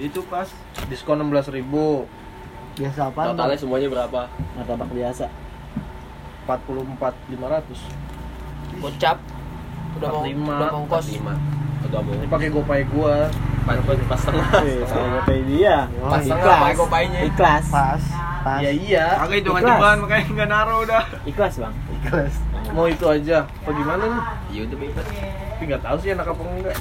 Itu pas diskon 16.000 ribu Biasa apa? Totalnya semuanya berapa? Martabak biasa. 44 500 Gocap. Udah mau 45, udah mau kos. 5 Udah mau ini pakai gopay gua pas pas setengah. Eh, saya kata dia. Pas setengah pakai gopaynya. Ikhlas. pas pas ya iya Agak hitungan Ikhlas. ceban makanya nggak naro udah. Ikhlas, Bang. Ikhlas. mau itu aja apa gimana nih Iya udah bebas. tapi nggak tahu sih enak apa enggak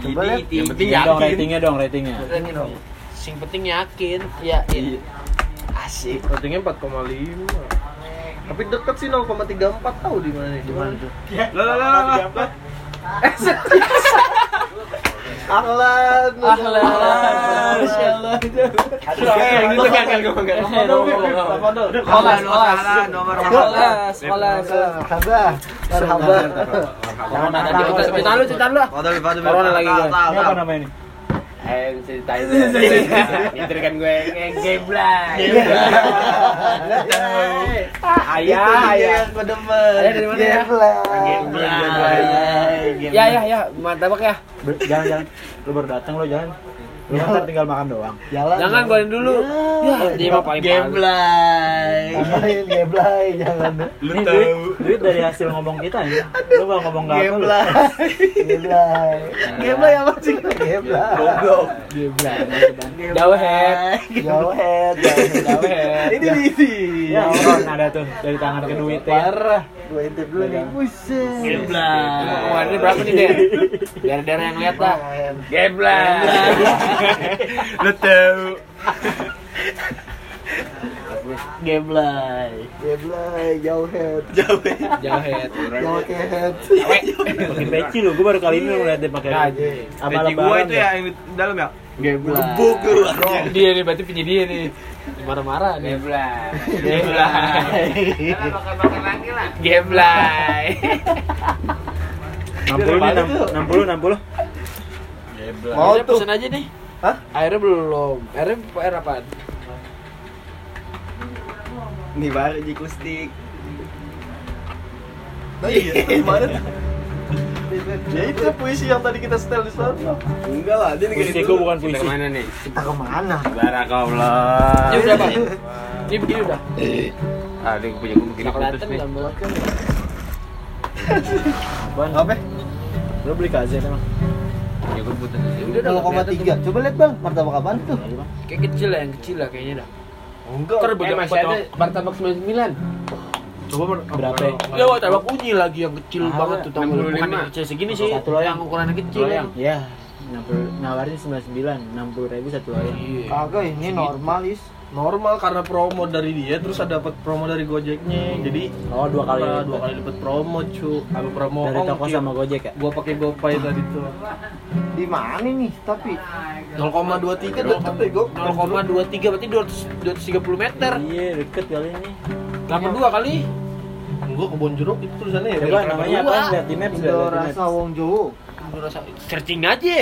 Coba lihat. Yang penting Ini dong yakin. ratingnya dong, ratingnya. Ini dong. Sing penting yakin. Iya, iya. Asik. ratingnya 4,5 tapi deket sih 0,34 tahu di mana nih di mana tuh Lah lah lah lah. Ahlan Ahlan. Masya Allah Yang itu kan kan ngomong kan. Kolas, kolas. nomor Kolas, kolas. Marhaba. Marhaba. Jangan ada di cerita lu, cerita lu. Corona lagi, apa namanya ini? Eh ceritain. Nyetir kan gue ngegeblay. Ayah, ayah. gue demen Ayah dari mana ya? Ya, ya, ya. Mantap ya. Jangan, jangan. Lu baru datang lu jangan. Lu ntar tinggal makan doang. Jalan. Jangan goreng dulu. Ya, dia mah paling paling. Geblay Ngapain geblay jangan. Ini duit, duit dari hasil ngomong kita ya. Lu kalau ngomong gak apa lu. Geblay Geblay. Geblay apa sih? Geblay. Goblok Jauh head. Jauh head. Jauh head. Ini di sini Ya, orang ada tuh dari tangan ke duit ya. Parah Gue intip dulu nih. Buset. Geblay Kemarin ini berapa nih, Der? Biar Der yang lihat lah. Geblay. Lu tahu Geblay Geblay. Jauh head. Jauh head. Jauh head. Pakai peci lu, gua baru kali ini ngeliat dia pakai. Apa Peci gua lebaran itu dah. ya yang di dalam ya. Geblay Dia nih berarti punya dia nih. Marah-marah nih. Geblay. Geblay. Makan lagi lah. Geblay. 60 nih, 60 60. Mau Airnya tuh. pesen aja nih. Hah? Airnya belum. Airnya air apaan? Nih baru jikustik. Iya, gimana tuh? Ya itu puisi yang tadi kita setel di sana Enggak lah, dia Puisi gua bukan puisi. Mana nih? Kita ke mana? Barakallah. Ini udah apa? Ini begini udah. Ah, dia punya gue begini putus nih. kan. Apaan? Apa? Lu beli KZ emang? Punya gue putus. Ya udah dah, nggak kelihatan 0,3. Coba lihat bang, martabak apaan tuh? Iya. Kayak kecil lah, yang kecil lah kayaknya dah. Enggak Ntar Eh, masih ada martabak 99. Coba ber- Berapa? Ya, wah, tambah kunyi lagi yang kecil Ah, banget tuh. Tahu 65. bukan yang kecil segini sih. Satu loyang. Yang ukurannya kecil Loyang. yang. Ya. 60 nawarin 99, 60 ribu satu loyang. Iya. Kagak, ini normal is. Normal karena promo dari dia terus ada dapat promo dari Gojeknya jadi Oh, dua kali. Nah, dua kali dapat promo cu apa promo Dari toko ongkir. sama Gojek ya? gua pakai GoPay tadi tuh Di mana nih? Tapi 0,23 deket gua 0,23 berarti 200 230 meter. Iya, deket kali ini. 82 kali. gua kebon jeruk itu tulisannya ya Coba biar namanya dua. apa? Lihat di maps lihat di maps. rasa Wong Jowo. Searching aja.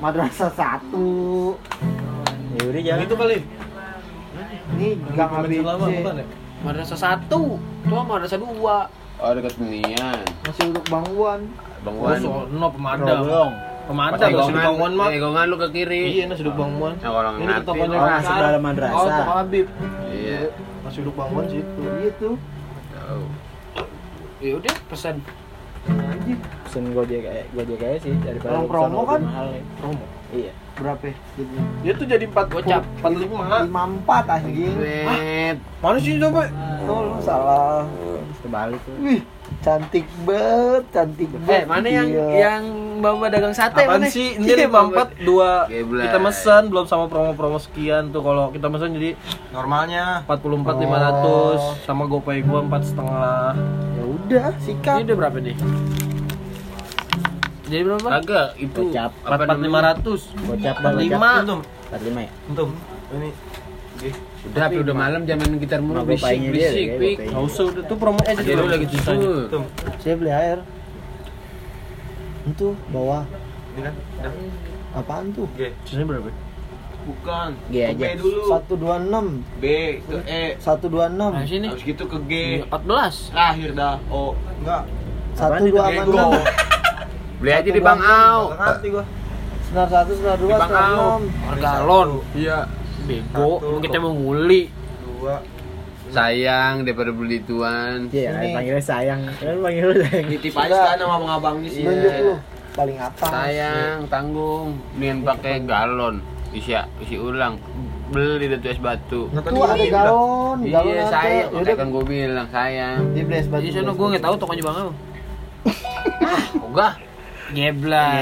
Madrasah satu. Ya udah jalan. gitu kali Ini gang ABC. bukan ya Madrasah satu, tuh madrasah dua. Oh, dekat Benian. Masih duduk bangguan. Bang oh Wan. sono pemadam Belum. pemadam Pas nasi duduk banguan mah Egongan lu ke kiri. iya nasi duduk banguan Nah, kalau ini tokonya Oh, masih dalam Oh, madrasah. Habib. Iya. nasi duduk banguan situ Iya tuh. Tahu. Ya udah pesan. Anjir, Pesen Gojek kayak Gojek aja sih daripada pesan promo kan? mahal promo Iya. Berapa? Jadi dia tuh jadi 4 Gocap. 45 54 anjing. Wet. mana sih coba Tuh lu salah. Terbalik tuh. Wih, cantik banget, cantik Eh, banget. mana yang Iya. yang bawa dagang sate Apaan mana? sih? Iya, Ini lima empat dua Geblay. kita mesen belum sama promo-promo sekian tuh kalau kita mesen jadi normalnya 44 Oh. 500 sama GoPay gua empat setengah. ya udah, Ini sikat. udah berapa nih? Jadi berapa? Kagak itu Gocap. empat empat lima ratus. Gocap Empat lima. gocap. 45 ya? Untung. Ini Udah, tapi udah malam zaman gitar mulu dia, bisik-bisik, kayak pik. bapaknya. nggak usah udah tuh promo aja Dia lu lagi tidur. Tuh. Saya beli air. Itu bawah. Ini kan. Apaan tuh? Oke. Sini berapa? Bukan. G aja. 126. B ke E 126. Nah, sini. habis gitu ke G 14. lahir dah O Enggak. Apaan 126. Beli aja di Bang Au. Ngerti gua. Senar satu, senar dua, senar enam. Galon. Iya. Bego, kita mau nguli. Dua. Sayang daripada beli tuan. Iya, panggilnya sayang. Kan panggil lu sayang. Titip aja kan sama abang-abangnya sih. Nunjuk lu. Paling apa? Sayang, tanggung. Mendingan pakai galon. Isi isi ulang. Beli dari es batu. Itu ada galon, galon Iya, sayang. Makanya kan gue bilang sayang. Di beli es batu. Di sana gue nggak tahu tokonya bang Au. Ogah. Geblay.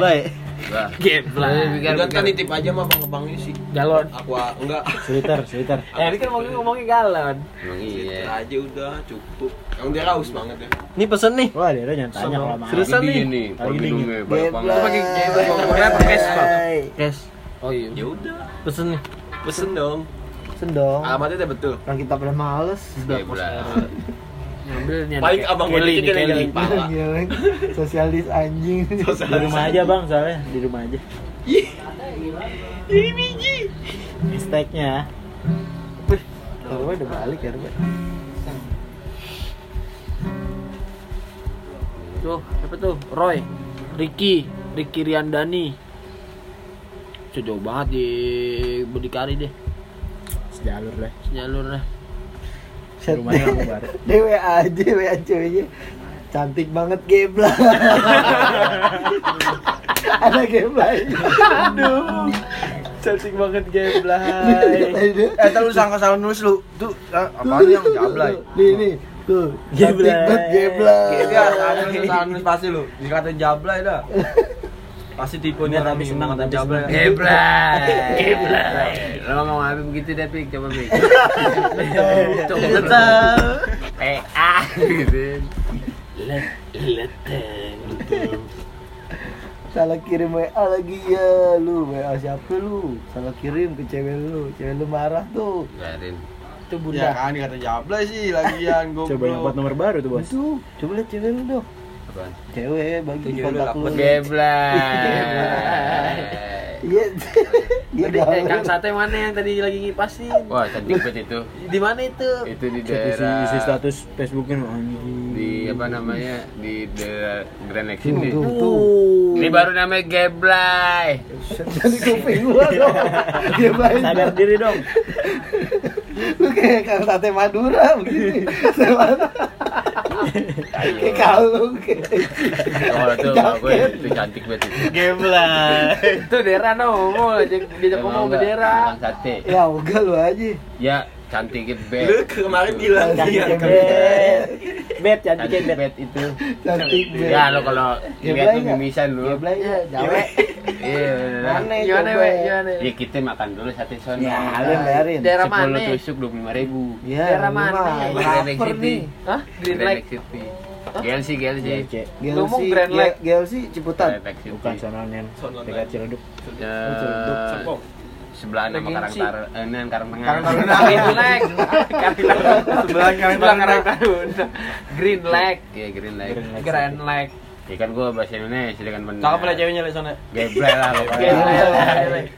Baik. Bah. Geblay. Biar Udah kan nitip aja sama abang-abangnya sih. Galon. Aqua enggak. Sweater, sweater. Eh, ini kan ngomongin ngomongin galon. Iya. aja udah cukup. Yang dia raus banget ya. Ini pesen nih. Wah, dia jangan tanya kalau mau. Seriusan nih? dingin. minumnya banyak banget. Pakai. Pokoknya pakai es, Pak. Oh iya. Ya udah, Pesen nih. pesen dong. Sendong. Alamatnya udah betul. Kan kita pada males. Geblay. Ngambil nih. Paling abang Kelly gue nih, dikit Kelly. jalan pala. Gila, Sosialis anjing. Di rumah aja bang, soalnya di rumah aja. Ini biji. Misteknya. Rw udah balik ya, Rw. Tuh, siapa tuh? Roy. Ricky, Ricky Riandani. Itu jauh banget di Berdikari deh. Sejalur deh. Jalur dah. Rumahnya kamu baru. Dewe aja, WA ceweknya. Cantik banget gebla. Ada gebla. Aduh. Cantik banget geblay. Eh, lu sangka salah nulis lu. Tuh, ah, apaan yang jablay? Nih, nih. Tuh, cantik banget gebla. Salah nulis, salah nulis pasti lu. Dikatain jablay dah. Pasti tipe Biar orang habis nih, senang, jablay. senang. Geblay. Geblay. Lo ngomong apa begitu deh, Pik? Coba, Pik. Coba Betul. Eh, ah. Gitu. Salah kirim WA lagi ya lu. WA siapa lu? Salah kirim ke cewek lu. Cewek lu marah tuh. Biarin. Itu Ya bunda. kan dikata jablay sih lagian goblok. Coba yang buat nomor baru tuh bos. Itu, coba lihat cewek lu dong. Apaan? Cewek bagi kontak lu. Geblay. Iya. Dia Tadi eh, Kang. Sate mana yang tadi lagi ngipasin? Wah, cantik banget itu. Di mana itu? Itu di daerah isi status Facebooknya anjing. di apa namanya di daerah Grand sini. Tuh, tuh. Uh. Ini baru namanya Geblay. Jadi kuping gua dong. Baik. Sadar diri dong. Lu kayak Kang Sate Madura begini. Kayak kalung kayak. Oh, itu gue itu cantik banget itu. Geblay. itu daerah no, mau diajak ngomong ke daerah. Sate. Ya ugal lu aja. Ya, cantik Lu bet. kemarin bilang Cantik dia ya, bet. Bet, cantik ya, Cantik bet. bet itu. Cantik bet. Ya, lo kalau lihat lu nggak? mimisan lu. Ya, jawa. Iya. Aneh Gimana, we? Gimana? Ya kita makan dulu sate sono. Ya, lu yang bayarin. Daerah Sepuluh mana? tusuk dua puluh lima ribu. Ya, Daerah lu mana? Grand City. Hah? Green Grand Lake. Lake City. GLC, GLC. Iya, Cek. Lu mau Gelsi, Grand Ge- Lake? Gelsi Ciputat. Bukan sono nen. Sono, Dekat. Ciledug. Ya, Serpong. Sebelah nama. Karang Tar, eh, Karang Tengah. Karang Taruna. Green Lake. Sebelah Karang Sebelah Taruna. Karang Taruna. Green Lake. Iya, Green Lake. Green Lake. Ya kan gua bahasa Indonesia dengan benar. Cakep lah ceweknya lah sana. Geblay lah pokoknya.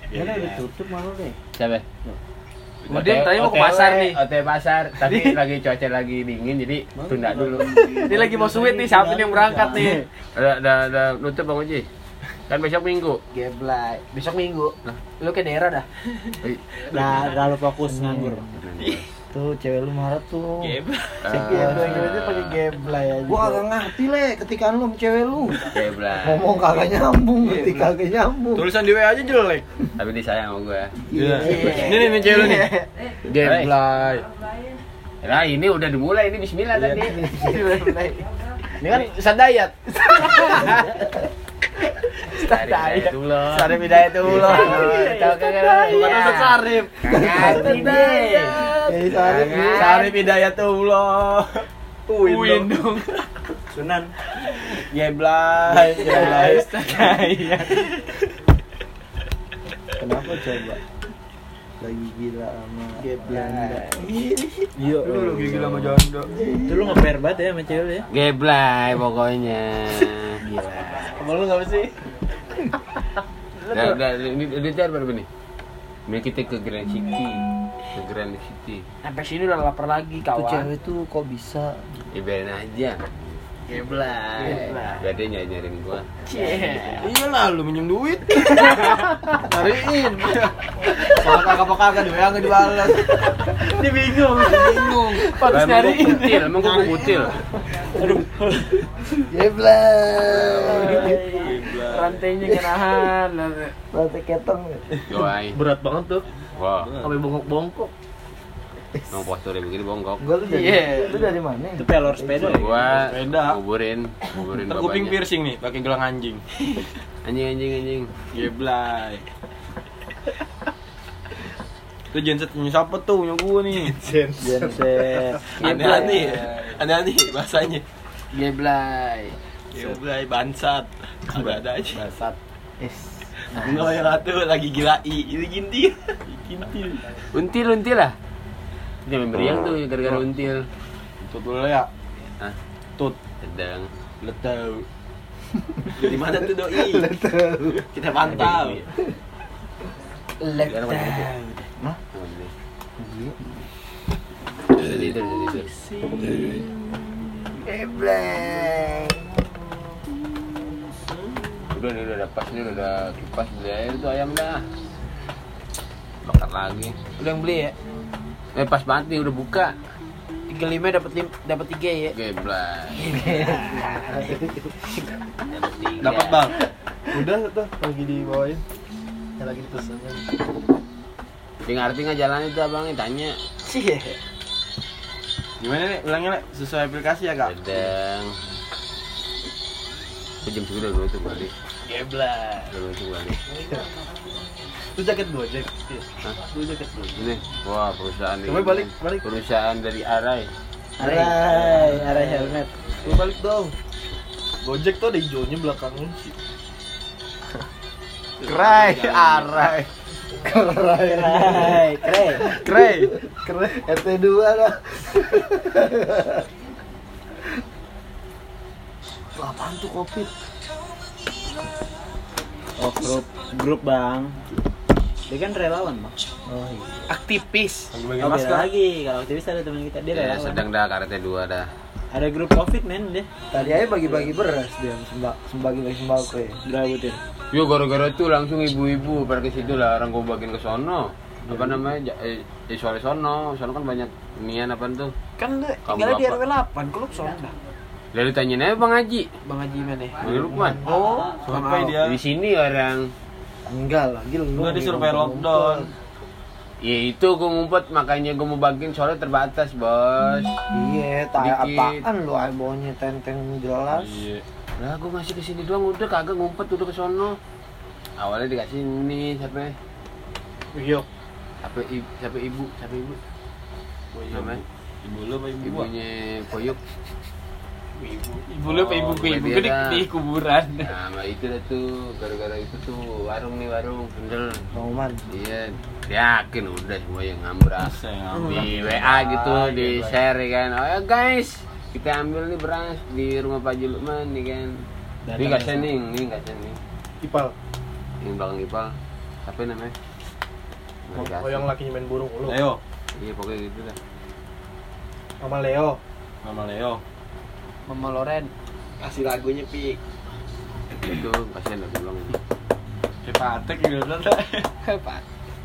Ya udah malu deh. Siapa? Kemudian tadi mau ke pasar nih. OTW pasar, tapi lagi cuaca lagi dingin jadi tunda dulu. Ini lagi mau sweet nih, siapa nih yang berangkat nih? Udah udah udah nutup Bang Uji. Kan besok Minggu. Geblay. Besok minggu. Lu ke daerah dah. Nah, terlalu fokus nganggur. Tuh cewek lu marah tuh. Gem. Cek geblay geblay pakai geblay aja. Gua kagak ngerti le ketika lu sama cewek lu. Geblay. Ngomong kagak nyambung, ketika kagak nyambung. Tulisan di WA aja jelek. Tapi disayang sama gua. Iya. Ini nih nih cewek lu nih. Geblay. Nah, ini udah dimulai ini bismillah tadi. Ini kan sadayat. Sadayat dulu. Sarip Hidayatullah. Tahu kagak? Bukan Ustaz ini. Jadi sorry. Sarip Hidayatullah. Uin dong. Sunan. Geblay, geblay. Kenapa coba? Lagi gila sama Geblay. Iya. Lu lu gila sama Jondo. Itu lu nge-pair banget ya sama cewek ya. Geblay pokoknya. Gila. Kamu lu enggak sih? Udah, udah, ini udah jar berapa nih? Ini kita ke Grand City, ke Grand City. Sampai sini udah lapar lagi Tuh kawan. cewek tuh kok bisa? Biarin aja. Geblay. Dia nyari nyariin gua. Iya lah, lu minjem duit. Cariin. Kalau kagak apa kagak di WA enggak dibalas. Dia bingung, bingung. Pas Lah, emang gua nyariin. kutil, kutil. Geblay. Rantainya kenahan. Rantai ketong. Berat banget tuh. Wah, Sampai bongkok-bongkok. emang posturnya begini bongkok. Gua lu dari lu dari mana? Itu pelor sepeda ya? Gua Sepeda. kuburin, kuburin Ntar kuping bapaknya. piercing nih, pakai gelang anjing. Anjing anjing anjing. Geblay. Itu genset punya siapa tuh? Punya gua nih. Genset. Aneh-aneh. Aneh-aneh bahasanya. Geblay. Geblay bansat. Ada-ada aja. Basat. Es. Enggak yang satu lagi gila i. Ini ginti. Ginti. Until until lah. Dia memberiang tuh gara-gara until. Tut dulu ya. Hah? Tut. Sedang. Lo tau. Di mana tuh doi? Kita pantau. Sekarang itu? Itu, itu. Geblay. Udah udah ada pas nih udah kipas beli air tuh ayam dah. Bakar lagi. Udah yang beli ya? Eh pas banget nih udah buka. 35 dapat lim, dapat 3 ya. Geblay. Dapat tiga. Dapat bang. Udah tuh lagi dibawain. Yang lagi dipesan. Dia ngerti nggak jalan itu abangnya tanya. Cie. Gimana nih? Ulangnya nih sesuai aplikasi ya kak? Sedang. Itu jam segini dulu itu balik. Geblay. Dulu itu balik. Itu jaket Gojek. Hah? Itu jaket Gojek. Ini, wah perusahaan Coba ini. balik, balik. Perusahaan dari Arai. Arai, arai helmet. Lu balik dong. Gojek tuh ada hijaunya belakangnya sih. Krai, arai. Arai, arai. Keren. Keren. Keren. RT2 lah. Tuh, apaan tuh covid? Oh grup, grup bang. Dia kan relawan bang. Oh iya. Aktivis. Lagi Oh, beda lagi. Kalau aktivis ada teman kita dia Ya, relawan. sedang dah karetnya dua dah. Ada grup covid men dia. Tadi aja bagi-bagi beras dia sembah sembagi bagi sembako ya. Berapa butir? Yo gara-gara itu langsung ibu-ibu pada ke situ lah orang gua bagiin ke sono. Apa namanya? Ja- Eh, eh soalnya sono, sono kan banyak nian apa tuh. Kan tinggalnya di? RW 8, klub Sonda. Lalu tanyain aja Bang Haji. Bang Haji mana? Bang Lukman. Oh, Sampai dia. Di sini orang Enggak lah, gila lu. Gua disuruh pakai lockdown. Ya itu gue ngumpet makanya gue mau bagiin soalnya terbatas bos. Iya, tak apaan lu ay baunya tenteng jelas. Iya. Lah gue masih ke sini doang udah kagak ngumpet udah ke sono. Awalnya dikasih ini siapa? Yuk. Siapa ibu? Siapa ibu? Siapa ibu? Namanya? Ibu lu apa ibu? Ibunya Poyuk. ibu lu apa ibu gue? Ibu gue di, kuburan. Nah, sama itu dah tuh gara-gara itu tuh warung nih warung kendel. Bang Oman. Iya, yakin udah semua yang ngambur ah. di WA gitu di share ya kan oh ya guys kita ambil nih beras di rumah Pak Julukman nih kan ini nggak sending ini nggak sending Ipal. yang belakang ipal apa namanya Oh dikasih. yang lakinya main burung lu. Leo. iya pokoknya gitu dah Sama Leo. Sama Leo. Mama Loren. Kasih lagunya pi. itu kasihan udah bilang ini Kayak patek gitu kan. Pak.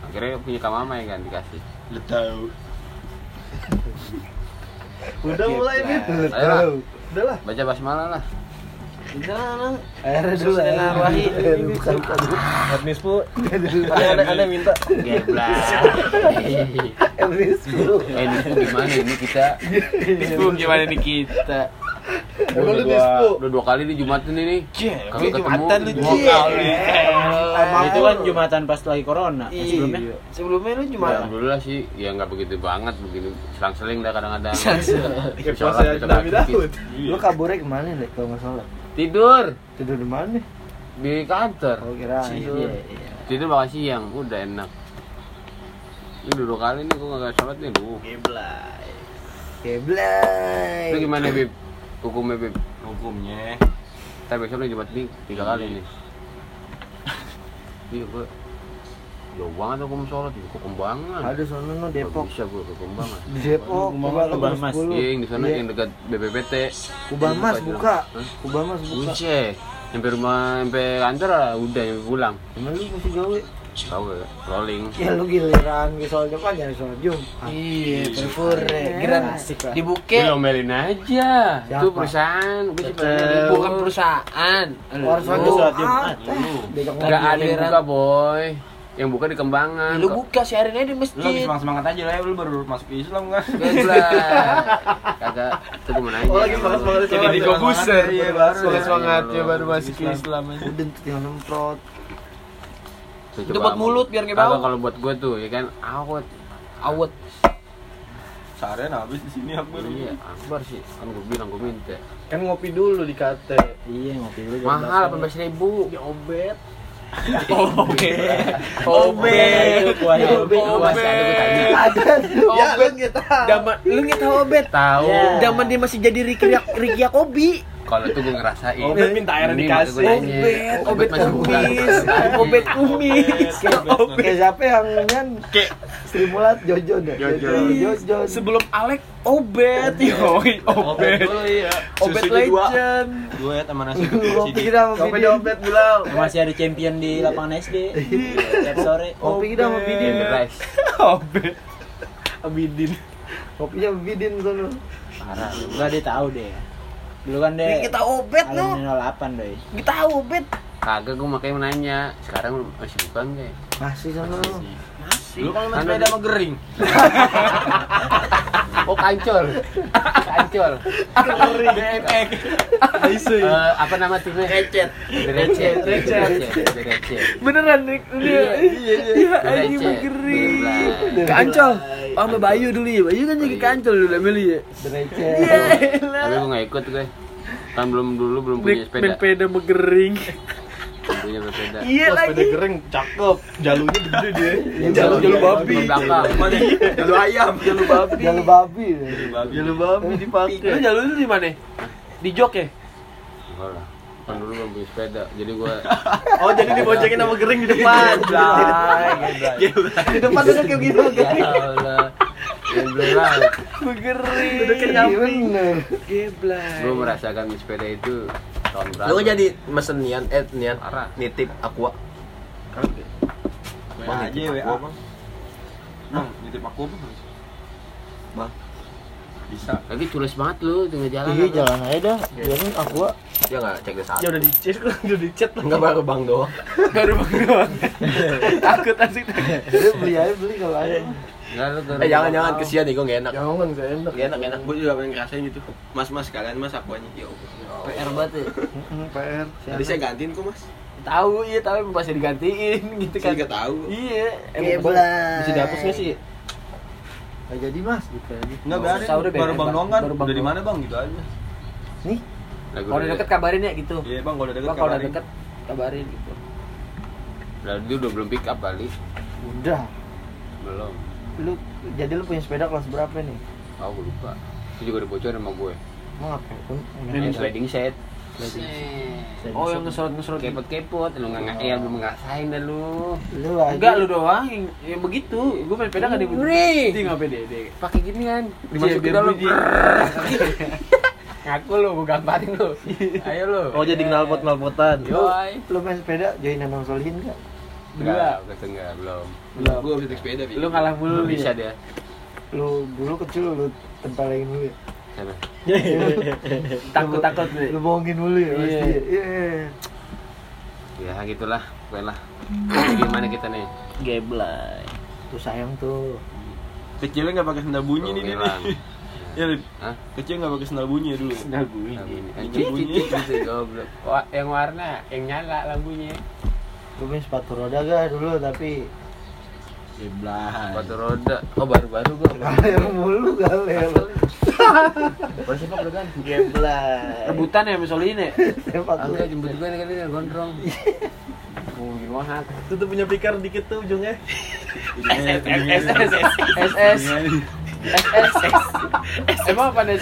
akhirnya punya kamama ya kan dikasih Lu tahu. Udah mulai nih. Ayo. Udah lah. baca basmalah lah Jangan. Akhirnya dulu. Bismillahirrahmanirrahim. Akhirnya Bukan tadi. Admis bu. Ada ada ada minta. geblak eh ini gimana ini kita Bu gimana nih kita? Emang lu udah dua, dispu? udah dua kali di Jumatan ini Cie, Kagak ketemu. Jumatan lu Dua kali. Itu kan jumatan pas lagi corona. Iya. Sebelumnya. Sebelumnya lu Ya, Jumatan. alhamdulillah sih ya nggak begitu banget begini selang-seling dah kadang-kadang Kayak puasa Nabi bagi Daud. Lu kaburnya ke mana nih kalau nggak salah? tidur Tidur di mana nih? di kantor Oh kira Iya, tidur makan siang udah enak ini udah dua kali nih gua nggak sholat nih lu Geblay. Keblay. itu gimana bib hukumnya bib Hukumnya. kita besok nih jumat nih tiga kali nih iya gua jauh banget aku mau sholat di Kembangan Ada sono no Depok. bisa gue ke Kembangan Di Depok, Kubamas, Kubamas. iya yang di sana Iya. yang dekat BPPT Kubamas Buka? Kubamas buka. Buset, sampai rumah sampai kantor lah, udah nyampe pulang. Emang lu masih gawe? Tahu ya, rolling. Ya lu giliran ke soal depan ya soal Jumat. Iya, Pure, kira asik lah. dibuke aja. Itu perusahaan, gue sih pengen bukan perusahaan. Harus Lu. ada sholat Jumat. Jumat. Diajak Enggak ada yang buka, boy. Yang buka di Kembangan. Lu buka siarin aja di Lu masjid. semangat semangat aja lah, lu baru masuk Islam kan? Gila. Kagak, itu gue nanya. Oh lagi semangat semangat Jadi di Kobuser. Iya baru. Semangat semangatnya baru masuk Islam. Udah tuh tinggal nemprot. Itu Itu buat mulut biar nggak bau. kalau buat gue tuh, ya kan, awet. Awet. Seharian habis di sini Akbar. Iya, akbar sih. Kan gue bilang gue minta. Kan ngopi dulu di kate. Iya ngopi dulu. Mahal, 18 ribu. Di obet. Obet. Obet. Kuahnya obet. Puasa ada gue tanya. Ada. Ya lu kita. Zaman lu nggak tahu Obet? Tahu. Ya. Zaman dia masih jadi Ricky Ricky Yakobi. Kalau itu gue ngerasain. Obet minta air dikasih. Obet, obet kumis, obet kumis. Kayak siapa yang kan Sri Mulat Jojo deh. Jojo. Jojo. Sebelum Alek Obet, yoi Obet. iya. Obet dua. legend. Dua ya teman nasi Ngopi sini. kita di Bidin. obet bilang. Masih ada champion di lapangan SD. Tiap sore. Ngopi kita sama Bidin. Guys, Obet. Abidin. Kopinya sama Bidin sono. parah. Enggak dia tahu deh. Dulu kan deh. Kita Obet no. Alumni 08 doi. Kita Obet. Kagak gue makanya nanya. Sekarang masih bukan kayak. Masih sono. Lu kalau main sepeda sama gering. Oh kancol. Kancol. BMX. Eh, apa nama timnya? Recet. Recet. Recet. Recet. Beneran nih. Iya, iya, iya. Anjing Recet. begeri. Geblak. Kancol. Oh, sama Bayu dulu ya. Bayu kan jadi kancol dulu Emily ya. Derece. Iya. Tapi gue nggak ikut gue. Kan belum dulu belum punya sepeda. sepeda megering. Punya sepeda. Iya Oh, sepeda lagi. kering cakep. Jalurnya gede dia. Jalur- jalur babi. Jalur ayam. Jalur babi. Jalur babi. Jalur babi Lu dipakai. jalur lu di mana? Di jok ya? Enggak lah. Kan dulu belum punya sepeda. Jadi gue Oh jadi diboncengin sama gering di depan. Di depan tuh kayak gitu ya gering. Allah. Iya nyamping. bener. Geblay. Gue merasakan sepeda itu? Lu jadi mesen nian, eh nian Parah. nitip aqua. Bang aja WA bang. Bang, nitip aku bang. Bang. Bisa. Lagi tulis banget lu tengah jalan. Iya jalan aja dah. Biarin aku ah. Dia enggak cek ke satu. Ya udah di chat, udah di chat. Enggak baru bang doang. Baru bang doang. Takut asik. Dia beli aja beli kalau ada. Eh jangan-jangan kesian nih, gue gak enak. Jangan saya enak. Gak enak, gak enak. Gue juga pengen ngerasain gitu. Mas, mas, kalian mas aku aja. Ya. PR banget ya. PR. Tadi saya gantiin kok mas. Tahu iya, tapi pasti digantiin gitu Saya kan. juga tahu. Iya, Geblay. Bisa dihapus nggak sih? Nggak jadi mas gitu aja. Nggak udah Baru bang doang kan. Doang. mana bang gitu aja. Nih Kalau udah deket kabarin ya gitu. Iya bang, kalau udah deket kalau udah kabarin. deket kabarin gitu. Lalu dia udah belum pick up kali. udah. Belum. Lu jadi lu punya sepeda kelas berapa nih? Oh, gue lupa. Itu juga dibocorin sama gue. Mau apa? Pun Yang sliding set. Oh, yang ngesorot-ngesorot gitu. Kepot-kepot, lu nggak ngeel, belum ngerasain dah lu. Lu aja. Enggak lu doang yang, yang begitu. Gue main sepeda kan di. Dia nggak pede deh. Pakai ginian, Iya, dimasukin biar dalam. Ngaku lu, gue gambarin lu. Ayo lu. Oh jadi knalpot knalpotan. Yoi. Lu main sepeda join Nanang Solihin enggak? Enggak, enggak, belum. Belum. Gue bisa naik sepeda. Bi. Lu ngalah mulu bisa dia. Lu dulu kecil lu tempelin dulu ya. Sana. Takut-takut Lu nih. bohongin dulu ya Iya. pasti. Iya. Ya gitulah, pokoknya lah. Jadi Gimana kita nih? Geblay. Tuh sayang tuh. Kecilnya nggak pakai sendal bunyi nih dia nih. Ya. Hah? Kecil nggak pakai sendal bunyi ya dulu. Gue. Nah, bunyi. Bunyi. Cicit, goblok. Wah, yang warna, yang nyala lampunya. Lu punya sepatu roda gak dulu tapi Geblay. Sepatu roda. Oh, baru-baru gua. galer mulu galer. Baru siapa udah ganti? Geblay. Rebutan ya misalnya ini. Sepatu. Enggak jemput gue nih kali ini gondrong. Itu tuh punya pikar dikit tuh ujungnya. SS SS SS Emang apa nih?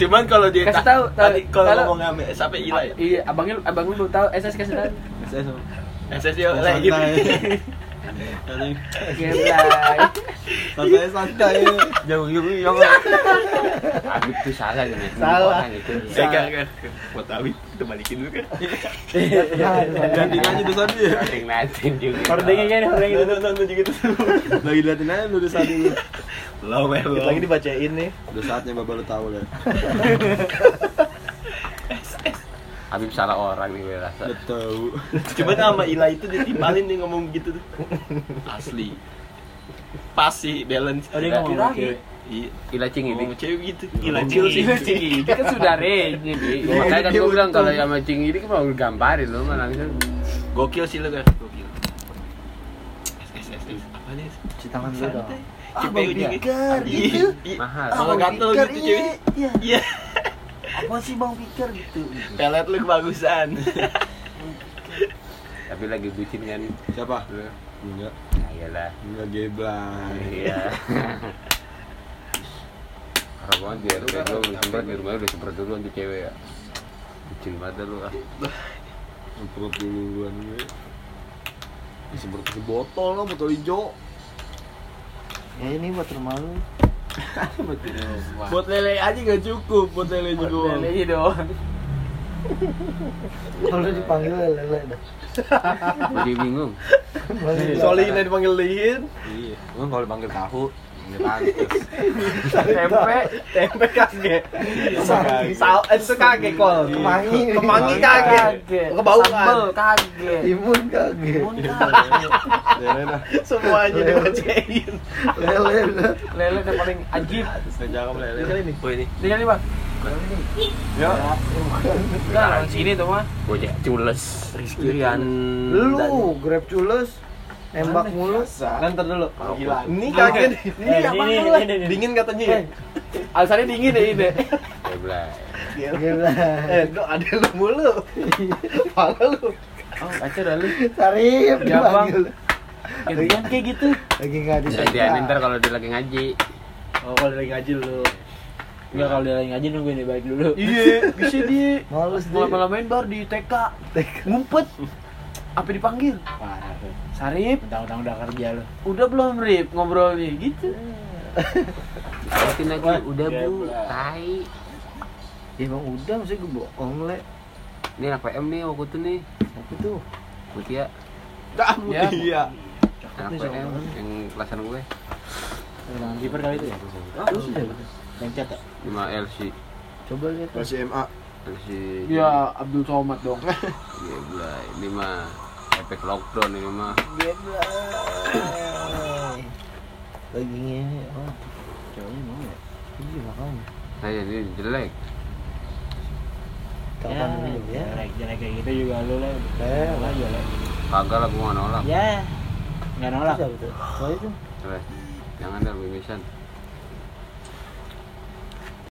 Cuman kalau dia Kasih tahu, tadi kalau ngomong sama sampai gila ya. Iya, abangnya abang lu tahu SS kasih tahu. SS yo lah gitu. Geblay. Santai santai Jauh jauh jauh. Habib tuh salah nih. Salah. Orang itu. Saya kan kan. Buat Awit kita balikin dulu kan. ganti aja tuh tadi ya nating juga. Hordengnya kan hordengnya Nonton nonton juga tuh lagi liatin aja lu udah saat ini Lo melo. lagi dibacain nih udah saatnya bapak lu tahu lah Habib salah orang nih gue rasa. udah tahu Coba sama Ila itu dia timpalin nih ngomong gitu tuh. Asli. Pas sih balance. Oh, dia ngomong. Iya. Ila cing ini. Ngomong cewek gitu. Ila cil sih. Cing ini kan saudaranya Bi. Makanya kan gue bilang kalau sama cing ini kan mau gambarin lo mah langsung. Gokil sih lo kan. Gokil. Apa nih? Cuci tangan dulu dong. Cepet Bang Iya, gitu. iya. Mahal. Kalau gatel gitu iya, cewek. Iya. Apa sih Bang Pikir gitu? Pelet lu kebagusan. Tapi lagi bucin kan. siapa Lu. enggak Ya iyalah. enggak geblay Iya. Harap banget di RT gue belum semprot di rumahnya udah semprot dulu untuk cewek ya. Bucin banget dah lu ah. Semprot duluan gue Ya, semprot ke botol lah botol hijau Ya ini buat rumah lu. Buat lele aja gak cukup buat lele juga Lelenya doang. Kalau dipanggil lele dah. Jadi bingung. soalnya ini dipanggil lihin Iya. Kalau panggil tahu. Tempe. tempe kaget. Sao, eh, itu kaget kol Kemangi. kemangi kaget kebauan kaget. Imun kaget. Imun kaget. Lele dah. semuanya dibacain Lele. Lele yang paling ajib. cakep lele kali ini Oh ini. Ini kali bang. ya orang sini tuh mah. Bocah cules. Rizky Rian. Lu grab cules. Nembak mulu. Nanti dulu gila ini kaget Eh, ini apa ini, ini, ini. dingin katanya ya Alasannya dingin ya ini. Geblay. Gila. eh lu ada lu mulu pala lu Oh, kacau dah lu. Sarip Ya, Bang. dipanggil. Gantian kayak gitu. Lagi nggak Jadi disekat. ntar kalau dia lagi ngaji. oh kalau lagi ngaji lu Enggak kalau dia lagi ngaji nungguin dia balik dulu. iya bisa dia Males deh. Malam-malam main bar di TK. Ngumpet. Apa dipanggil? Parah tuh. Sarip, Mentang-mentang udah kerja lu. udah belum Rip ngobrolnya gitu. Liatin lagi, udah bu, tai. Ya emang udah mesti gue bohong le. Ini anak PM nih waktu itu nih. Apa tuh? Mutia, dah Ya. iya anak PM yang kelasan gue. Dengan kiper kali itu ya. Terus udah. Yang cat ya. 5 LC. Coba lihat. masih MA LC. Ya Abdul Somad dong. Geblay. Ini mah efek lockdown ini mah. Lagi ngene. Oh, Cowoknya mau ya. iya makanya. Saya ini jelek. Kapan ini ya? Jelek jelek kayak gitu juga lu lah. Eh, Lah jelek. Kagak lah gua nggak nolak. Ya. Enggak nolak. Tuh? Oh itu. Jelek. Jangan dah mimisan.